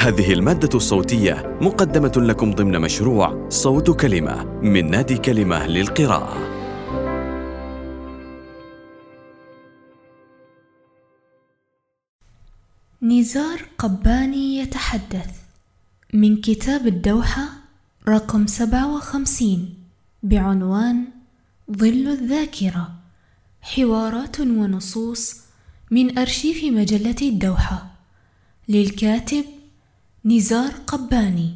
هذه المادة الصوتية مقدمة لكم ضمن مشروع صوت كلمة من نادي كلمة للقراءة. نزار قباني يتحدث من كتاب الدوحة رقم 57 بعنوان ظل الذاكرة حوارات ونصوص من أرشيف مجلة الدوحة للكاتب نزار قباني.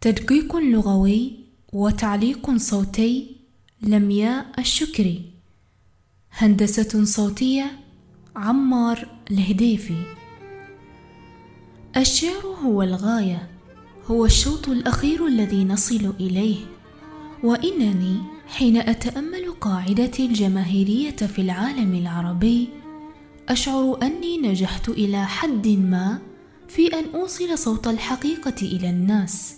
تدقيق لغوي وتعليق صوتي لمياء الشكري. هندسة صوتية عمار الهديفي. الشعر هو الغاية هو الشوط الأخير الذي نصل إليه. وإنني حين أتأمل قاعدتي الجماهيرية في العالم العربي أشعر أني نجحت إلى حد ما في أن أوصل صوت الحقيقة إلى الناس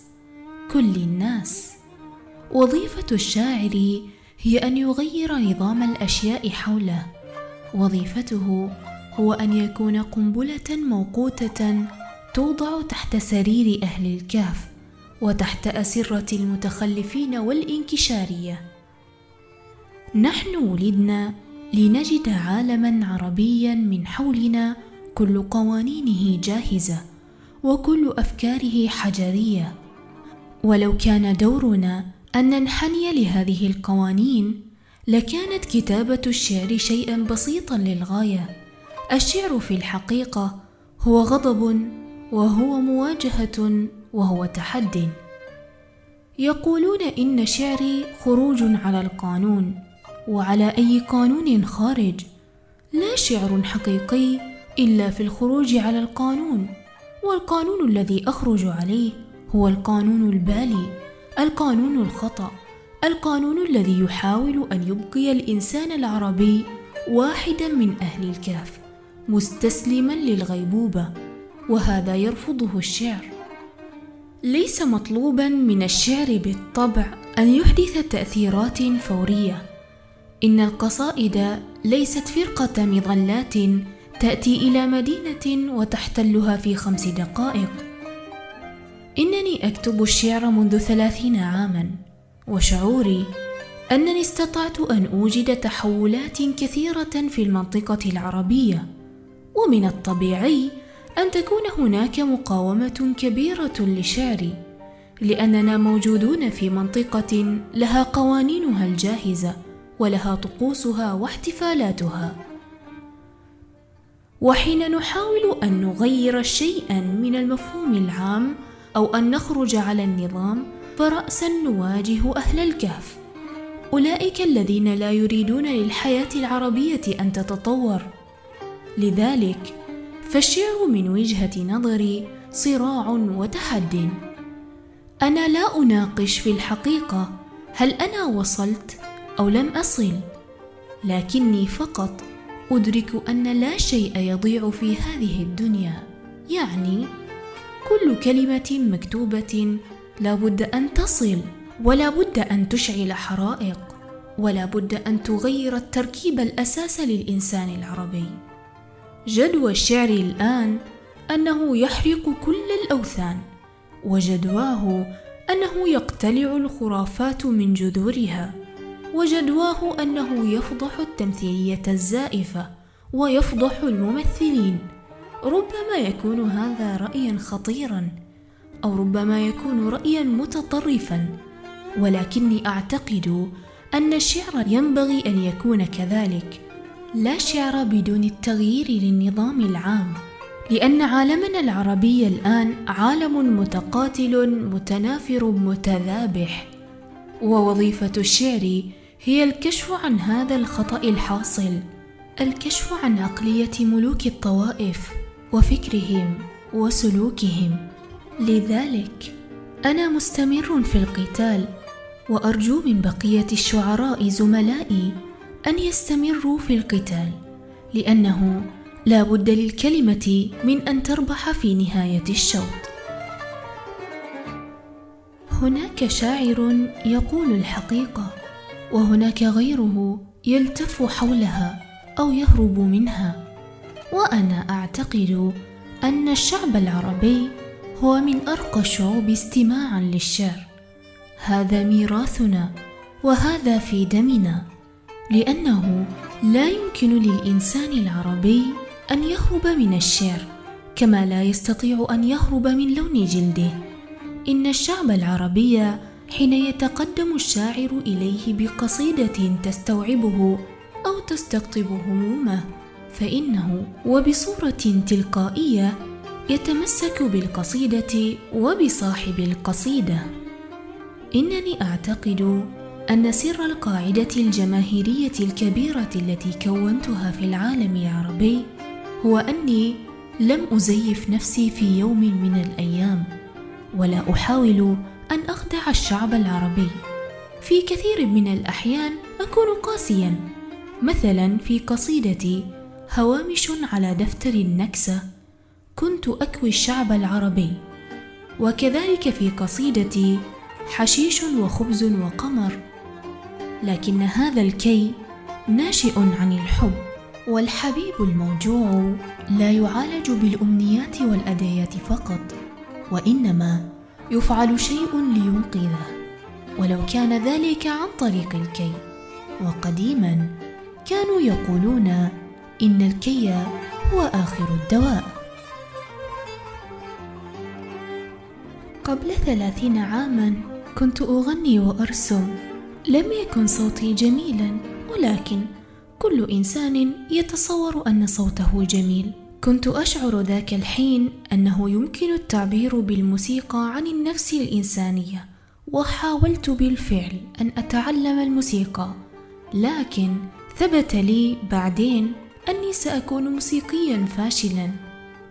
كل الناس. وظيفة الشاعر هي أن يغير نظام الأشياء حوله. وظيفته هو أن يكون قنبلة موقوتة توضع تحت سرير أهل الكهف وتحت أسرة المتخلفين والانكشارية. نحن ولدنا لنجد عالما عربيا من حولنا كل قوانينه جاهزة وكل أفكاره حجرية. ولو كان دورنا أن ننحني لهذه القوانين لكانت كتابة الشعر شيئا بسيطا للغاية. الشعر في الحقيقة هو غضب وهو مواجهة وهو تحد. يقولون إن شعري خروج على القانون وعلى أي قانون خارج. لا شعر حقيقي إلا في الخروج على القانون والقانون الذي أخرج عليه هو القانون البالي القانون الخطأ القانون الذي يحاول أن يبقي الإنسان العربي واحدا من أهل الكهف مستسلما للغيبوبة وهذا يرفضه الشعر. ليس مطلوبا من الشعر بالطبع أن يحدث تأثيرات فورية. إن القصائد ليست فرقة مظلات تأتي إلى مدينة وتحتلها في خمس دقائق. إنني أكتب الشعر منذ ثلاثين عاما وشعوري أنني استطعت أن أوجد تحولات كثيرة في المنطقة العربية. ومن الطبيعي أن تكون هناك مقاومة كبيرة لشعري لأننا موجودون في منطقة لها قوانينها الجاهزة ولها طقوسها واحتفالاتها. وحين نحاول أن نغير شيئا من المفهوم العام أو أن نخرج على النظام فراسا نواجه أهل الكهف. أولئك الذين لا يريدون للحياة العربية أن تتطور. لذلك فالشعر من وجهة نظري صراع وتحد. أنا لا أناقش في الحقيقة هل أنا وصلت أو لم أصل لكني فقط أدرك أن لا شيء يضيع في هذه الدنيا. يعني كل كلمة مكتوبة لا بد أن تصل ولا بد أن تشعل حرائق ولا بد أن تغير التركيب الأساس للإنسان العربي. جدوى الشعر الآن أنه يحرق كل الأوثان وجدواه أنه يقتلع الخرافات من جذورها. وجدواه أنه يفضح التمثيلية الزائفة ويفضح الممثلين. ربما يكون هذا رايا خطيرا أو ربما يكون رايا متطرفا. ولكني أعتقد أن الشعر ينبغي أن يكون كذلك. لا شعر بدون التغيير للنظام العام لأن عالمنا العربي الآن عالم متقاتل متنافر متذابح. ووظيفة الشعر هي الكشف عن هذا الخطأ الحاصل الكشف عن عقلية ملوك الطوائف وفكرهم وسلوكهم. لذلك أنا مستمر في القتال وأرجو من بقية الشعراء زملائي أن يستمروا في القتال لأنه لا بد للكلمة من أن تربح في نهاية الشوط. هناك شاعر يقول الحقيقة وهناك غيره يلتف حولها أو يهرب منها. وأنا أعتقد أن الشعب العربي هو من أرقى الشعوب استماعا للشعر. هذا ميراثنا وهذا في دمنا لأنه لا يمكن للإنسان العربي أن يهرب من الشعر كما لا يستطيع أن يهرب من لون جلده. إن الشعب العربي حين يتقدم الشاعر إليه بقصيدة تستوعبه أو تستقطب همومه فإنه وبصورة تلقائية يتمسك بالقصيدة وبصاحب القصيدة. إنني أعتقد أن سر القاعدة الجماهيرية الكبيرة التي كونتها في العالم العربي هو أني لم أزيف نفسي في يوم من الأيام ولا أحاول أن أخدع الشعب العربي. في كثير من الأحيان أكون قاسيا مثلا في قصيدتي هوامش على دفتر النكسة كنت أكوي الشعب العربي. وكذلك في قصيدتي حشيش وخبز وقمر. لكن هذا الكي ناشئ عن الحب والحبيب الموجوع لا يعالج بالأمنيات والادايات فقط وإنما يفعل شيء لينقذه ولو كان ذلك عن طريق الكي. وقديما كانوا يقولون إن الكي هو آخر الدواء. قبل ثلاثين عاما كنت أغني وأرسم. لم يكن صوتي جميلا ولكن كل إنسان يتصور أن صوته جميل. كنت أشعر ذاك الحين أنه يمكن التعبير بالموسيقى عن النفس الإنسانية وحاولت بالفعل أن أتعلم الموسيقى لكن ثبت لي بعدين أني سأكون موسيقيا فاشلا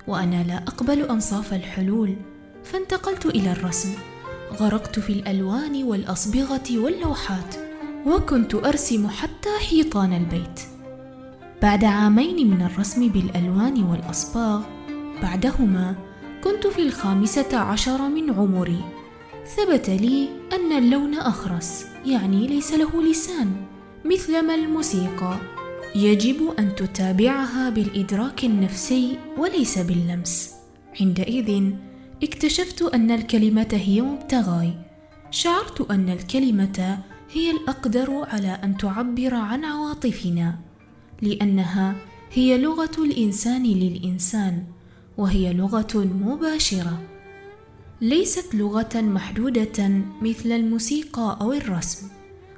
وأنا لا أقبل أنصاف الحلول فانتقلت إلى الرسم غرقت في الألوان والأصبغة واللوحات وكنت أرسم حتى حيطان البيت. بعد عامين من الرسم بالألوان والأصباغ بعدهما كنت في الخامسة عشر من عمري. ثبت لي أن اللون أخرس يعني ليس له لسان مثلما الموسيقى. يجب أن تتابعها بالإدراك النفسي وليس باللمس. عندئذ اكتشفت أن الكلمة هي مبتغاي. شعرت أن الكلمة هي الأقدر على أن تعبر عن عواطفنا. لأنها هي لغة الإنسان للإنسان وهي لغة مباشرة. ليست لغة محدودة مثل الموسيقى أو الرسم.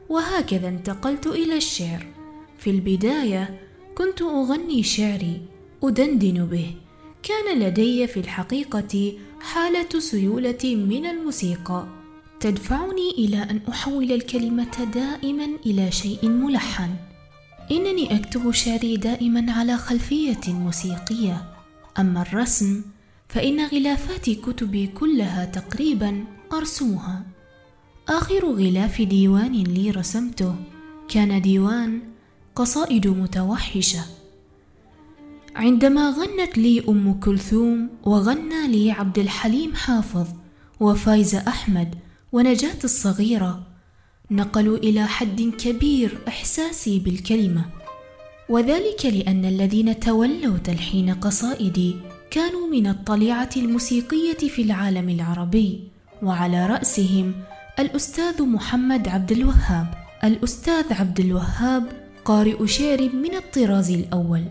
وهكذا انتقلت إلى الشعر. في البداية كنت أغني شعري أدندن به. كان لدي في الحقيقة حالة سيولة من الموسيقى. تدفعني إلى أن أحول الكلمة دائما إلى شيء ملحن. إنني أكتب شعري دائما على خلفية موسيقية. أما الرسم فإن غلافات كتبي كلها تقريبا ارسمها آخر غلاف ديوان لي رسمته كان ديوان قصائد متوحشة. عندما غنت لي أم كلثوم وغنى لي عبد الحليم حافظ وفايزه أحمد ونجاة الصغيرة نقلوا إلى حد كبير إحساسي بالكلمة. وذلك لأن الذين تولوا تلحين قصائدي كانوا من الطليعة الموسيقية في العالم العربي وعلى رأسهم الأستاذ محمد عبد الوهاب. الأستاذ عبد الوهاب قارئ شعر من الطراز الأول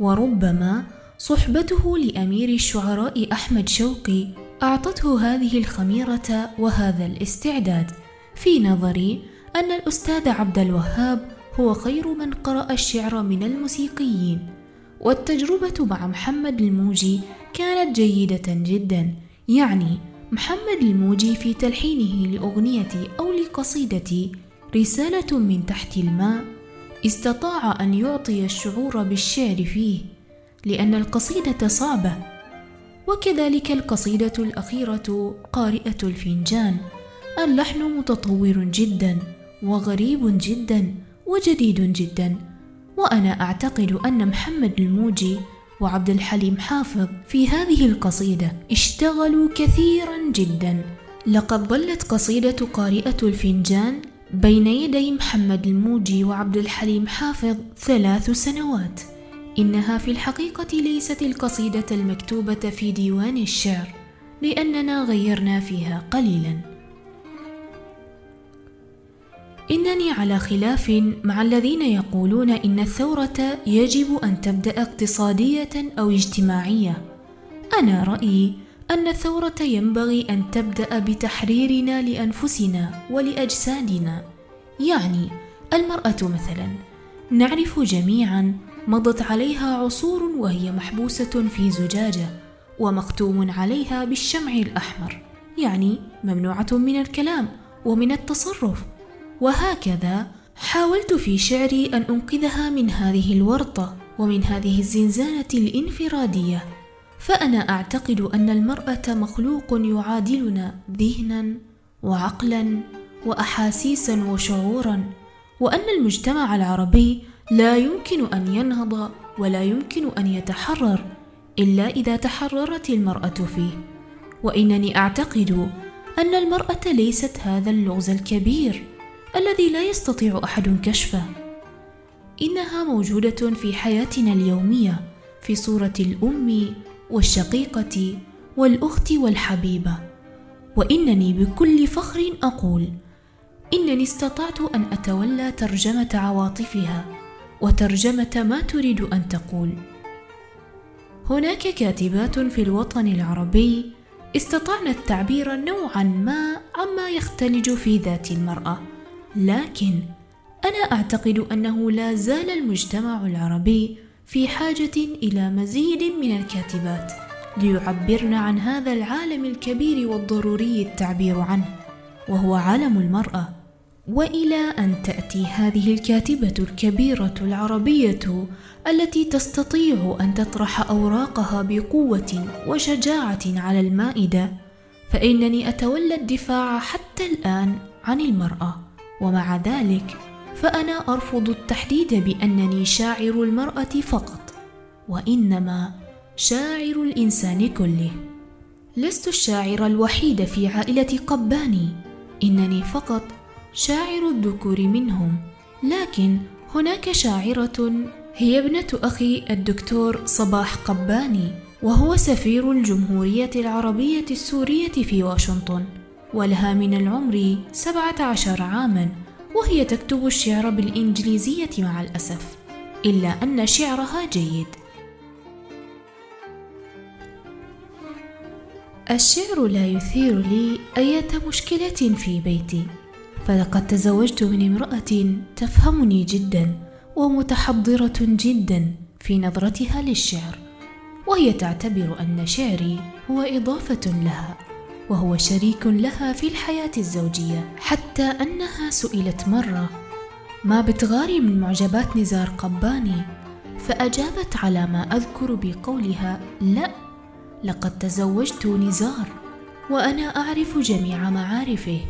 وربما صحبته لأمير الشعراء أحمد شوقي أعطته هذه الخميرة وهذا الاستعداد. في نظري أن الأستاذ عبد الوهاب هو خير من قرأ الشعر من الموسيقيين والتجربة مع محمد الموجي كانت جيدة جدا يعني محمد الموجي في تلحينه لاغنيتي أو لقصيدتي رسالة من تحت الماء استطاع أن يعطي الشعور بالشعر فيه لأن القصيدة صعبة وكذلك القصيدة الأخيرة قارئة الفنجان. اللحن متطور جدا وغريب جدا وجديد جدا وأنا أعتقد أن محمد الموجي وعبد الحليم حافظ في هذه القصيدة اشتغلوا كثيرا جدا. لقد ظلت قصيدة قارئة الفنجان بين يدي محمد الموجي وعبد الحليم حافظ ثلاث سنوات. إنها في الحقيقة ليست القصيدة المكتوبة في ديوان الشعر لأننا غيرنا فيها قليلا. إنني على خلاف مع الذين يقولون إن الثورة يجب أن تبدأ اقتصادية أو اجتماعية. أنا رأيي أن الثورة ينبغي أن تبدأ بتحريرنا لأنفسنا ولأجسادنا. يعني المرأة مثلا نعرف جميعا مضت عليها عصور وهي محبوسة في زجاجة ومختوم عليها بالشمع الأحمر. يعني ممنوعة من الكلام ومن التصرف. وهكذا حاولت في شعري أن أنقذها من هذه الورطة ومن هذه الزنزانة الانفرادية. فأنا أعتقد أن المرأة مخلوق يعادلنا ذهنا وعقلا وأحاسيسا وشعورا وأن المجتمع العربي لا يمكن أن ينهض ولا يمكن أن يتحرر إلا إذا تحررت المرأة فيه. وإنني أعتقد أن المرأة ليست هذا اللغز الكبير. الذي لا يستطيع أحد كشفه. إنها موجودة في حياتنا اليومية في صورة الأم والشقيقة والأخت والحبيبة. وإنني بكل فخر أقول إنني استطعت أن أتولى ترجمة عواطفها وترجمة ما تريد أن تقول. هناك كاتبات في الوطن العربي استطعن التعبير نوعا ما عما يختلج في ذات المرأة. لكن أنا أعتقد أنه لا زال المجتمع العربي في حاجة إلى مزيد من الكاتبات ليعبرن عن هذا العالم الكبير والضروري التعبير عنه وهو عالم المرأة. وإلى أن تأتي هذه الكاتبة الكبيرة العربية التي تستطيع أن تطرح أوراقها بقوة وشجاعة على المائدة فإنني أتولى الدفاع حتى الآن عن المرأة. ومع ذلك فأنا أرفض التحديد بأنني شاعر المرأة فقط وإنما شاعر الإنسان كله. لست الشاعر الوحيد في عائلة قباني إنني فقط شاعر الذكور منهم. لكن هناك شاعرة هي ابنة أخي الدكتور صباح قباني وهو سفير الجمهورية العربية السورية في واشنطن. ولها من العمر سبعة عشر عاما وهي تكتب الشعر بالإنجليزية مع الأسف إلا أن شعرها جيد. الشعر لا يثير لي أية مشكلة في بيتي فلقد تزوجت من امرأة تفهمني جدا ومتحضرة جدا في نظرتها للشعر وهي تعتبر أن شعري هو إضافة لها. وهو شريك لها في الحياة الزوجية حتى أنها سئلت مرة ما بتغاري من معجبات نزار قباني؟ فأجابت على ما أذكر بقولها لا لقد تزوجت نزار وأنا أعرف جميع معارفه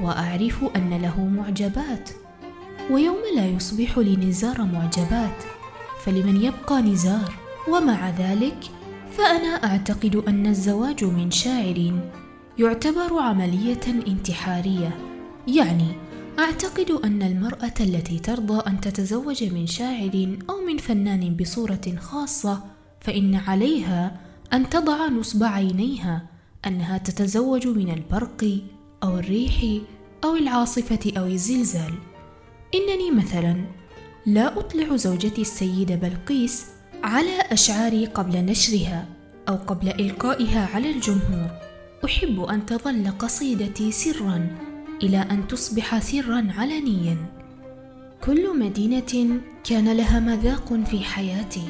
وأعرف أن له معجبات ويوم لا يصبح لنزار معجبات فلمن يبقى نزار؟ ومع ذلك فأنا أعتقد أن الزواج من شاعر يعتبر عملية انتحارية. يعني أعتقد أن المرأة التي ترضى أن تتزوج من شاعر أو من فنان بصورة خاصة فإن عليها أن تضع نصب عينيها أنها تتزوج من البرق أو الريح أو العاصفة أو الزلزال. إنني مثلا لا أطلع زوجتي السيدة بلقيس على أشعاري قبل نشرها أو قبل إلقائها على الجمهور. أحب أن تظل قصيدتي سرا إلى أن تصبح سرا علنيا. كل مدينة كان لها مذاق في حياتي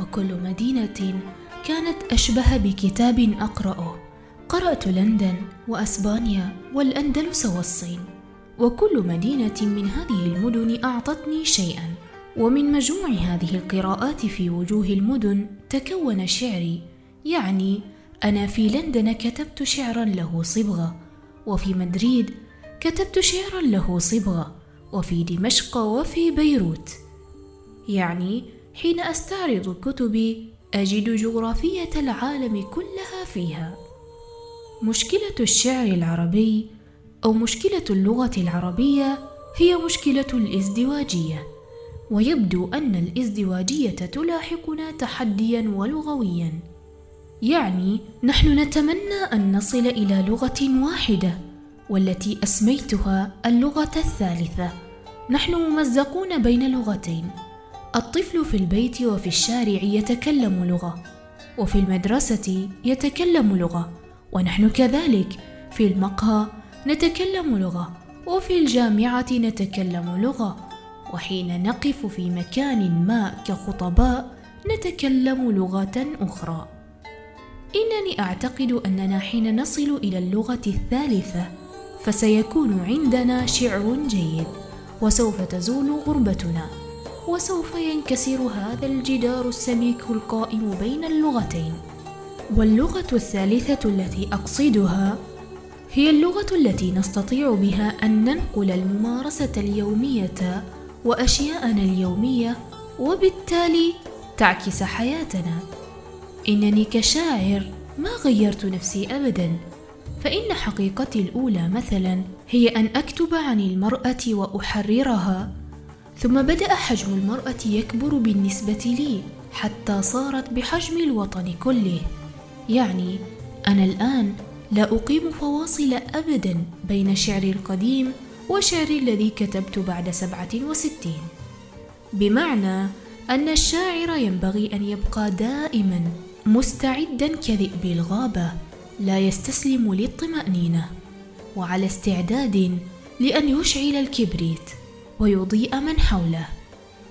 وكل مدينة كانت أشبه بكتاب أقرأه. قرأت لندن وأسبانيا والأندلس والصين وكل مدينة من هذه المدن أعطتني شيئا. ومن مجموع هذه القراءات في وجوه المدن تكون شعري يعني أنا في لندن كتبت شعرا له صبغة وفي مدريد كتبت شعرا له صبغة وفي دمشق وفي بيروت. يعني حين أستعرض كتبي أجد جغرافية العالم كلها فيها. مشكلة الشعر العربي أو مشكلة اللغة العربية هي مشكلة الإزدواجية ويبدو أن الإزدواجية تلاحقنا تحديا ولغويا. يعني نحن نتمنى أن نصل إلى لغة واحدة والتي أسميتها اللغة الثالثة. نحن ممزقون بين لغتين. الطفل في البيت وفي الشارع يتكلم لغة وفي المدرسة يتكلم لغة ونحن كذلك. في المقهى نتكلم لغة وفي الجامعة نتكلم لغة وحين نقف في مكان ما كخطباء نتكلم لغة أخرى. إنني أعتقد أننا حين نصل إلى اللغة الثالثة فسيكون عندنا شعر جيد وسوف تزول غربتنا وسوف ينكسر هذا الجدار السميك القائم بين اللغتين. واللغة الثالثة التي أقصدها هي اللغة التي نستطيع بها أن ننقل الممارسة اليومية وأشياءنا اليومية وبالتالي تعكس حياتنا. إنني كشاعر ما غيرت نفسي ابدا فإن حقيقتي الأولى مثلا هي أن أكتب عن المرأة وأحررها ثم بدأ حجم المرأة يكبر بالنسبة لي حتى صارت بحجم الوطن كله. يعني أنا الآن لا أقيم فواصل ابدا بين شعري القديم وشعري الذي كتبت بعد سبعة وستين. بمعنى أن الشاعر ينبغي أن يبقى دائما مستعدا كذئب الغابه لا يستسلم للطمأنينة. وعلى استعداد لأن يشعل الكبريت ويضيء من حوله.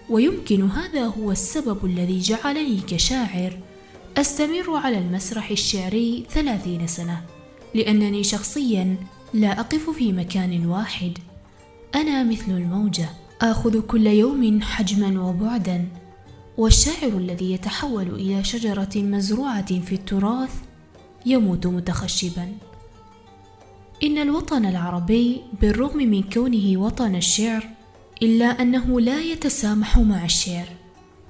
ويمكن هذا هو السبب الذي جعلني كشاعر أستمر على المسرح الشعري ثلاثين سنة. لأنني شخصيا لا أقف في مكان واحد. أنا مثل الموجة آخذ كل يوم حجما وبعدا. والشاعر الذي يتحول إلى شجرة مزروعة في التراث يموت متخشبا. إن الوطن العربي بالرغم من كونه وطن الشعر إلا أنه لا يتسامح مع الشعر.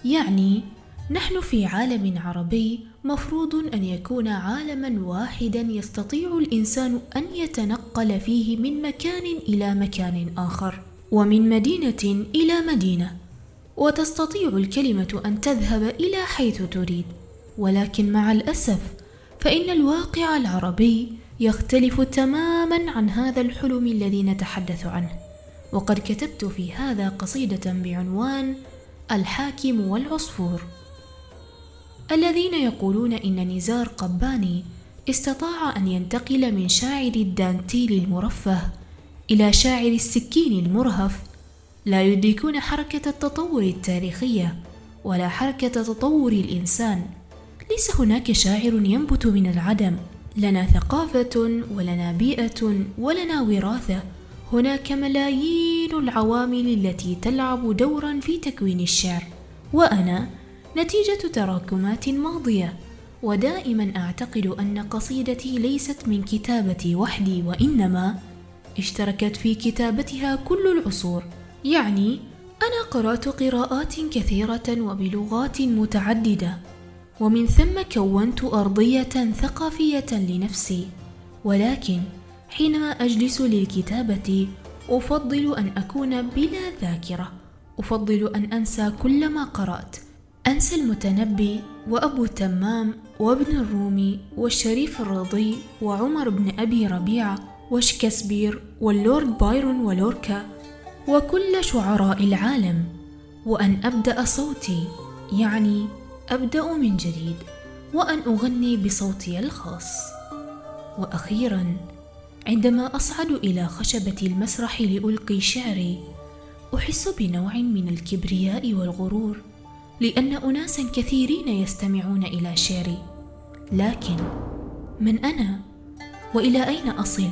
يعني نحن في عالم عربي مفروض أن يكون عالما واحدا يستطيع الإنسان أن يتنقل فيه من مكان إلى مكان آخر ومن مدينة إلى مدينة. وتستطيع الكلمة أن تذهب إلى حيث تريد. ولكن مع الأسف فإن الواقع العربي يختلف تماما عن هذا الحلم الذي نتحدث عنه. وقد كتبت في هذا قصيدة بعنوان الحاكم والعصفور الذين يقولون إن نزار قباني استطاع أن ينتقل من شاعر الدانتيل المرفه إلى شاعر السكين المرهف لا يدركون حركة التطور التاريخية ولا حركة تطور الإنسان. ليس هناك شاعر ينبت من العدم. لنا ثقافة ولنا بيئة ولنا وراثة. هناك ملايين العوامل التي تلعب دورا في تكوين الشعر. وأنا نتيجة تراكمات ماضية. ودائما أعتقد أن قصيدتي ليست من كتابتي وحدي وإنما اشتركت في كتابتها كل العصور. يعني أنا قرأت قراءات كثيرة وبلغات متعددة ومن ثم كونت أرضية ثقافية لنفسي ولكن حينما أجلس للكتابة أفضل أن أكون بلا ذاكرة. أفضل أن أنسى كل ما قرأت أنسى المتنبي وأبو تمام وابن الرومي والشريف الرضي وعمر بن أبي ربيعة وشكسبير واللورد بايرون ولوركا وكل شعراء العالم وأن أبدأ صوتي يعني أبدأ من جديد وأن أغني بصوتي الخاص. وأخيرا عندما أصعد إلى خشبة المسرح لألقي شعري أحس بنوع من الكبرياء والغرور لأن اناسا كثيرين يستمعون إلى شعري. لكن من أنا؟ وإلى أين أصل؟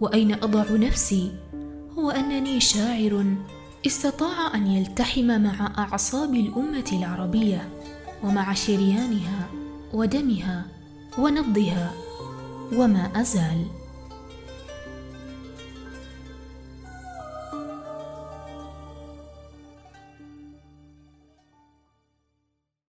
وأين أضع نفسي؟ هو انني شاعر استطاع أن يلتحم مع أعصاب الأمة العربية ومع شريانها ودمها ونبضها وما أزال.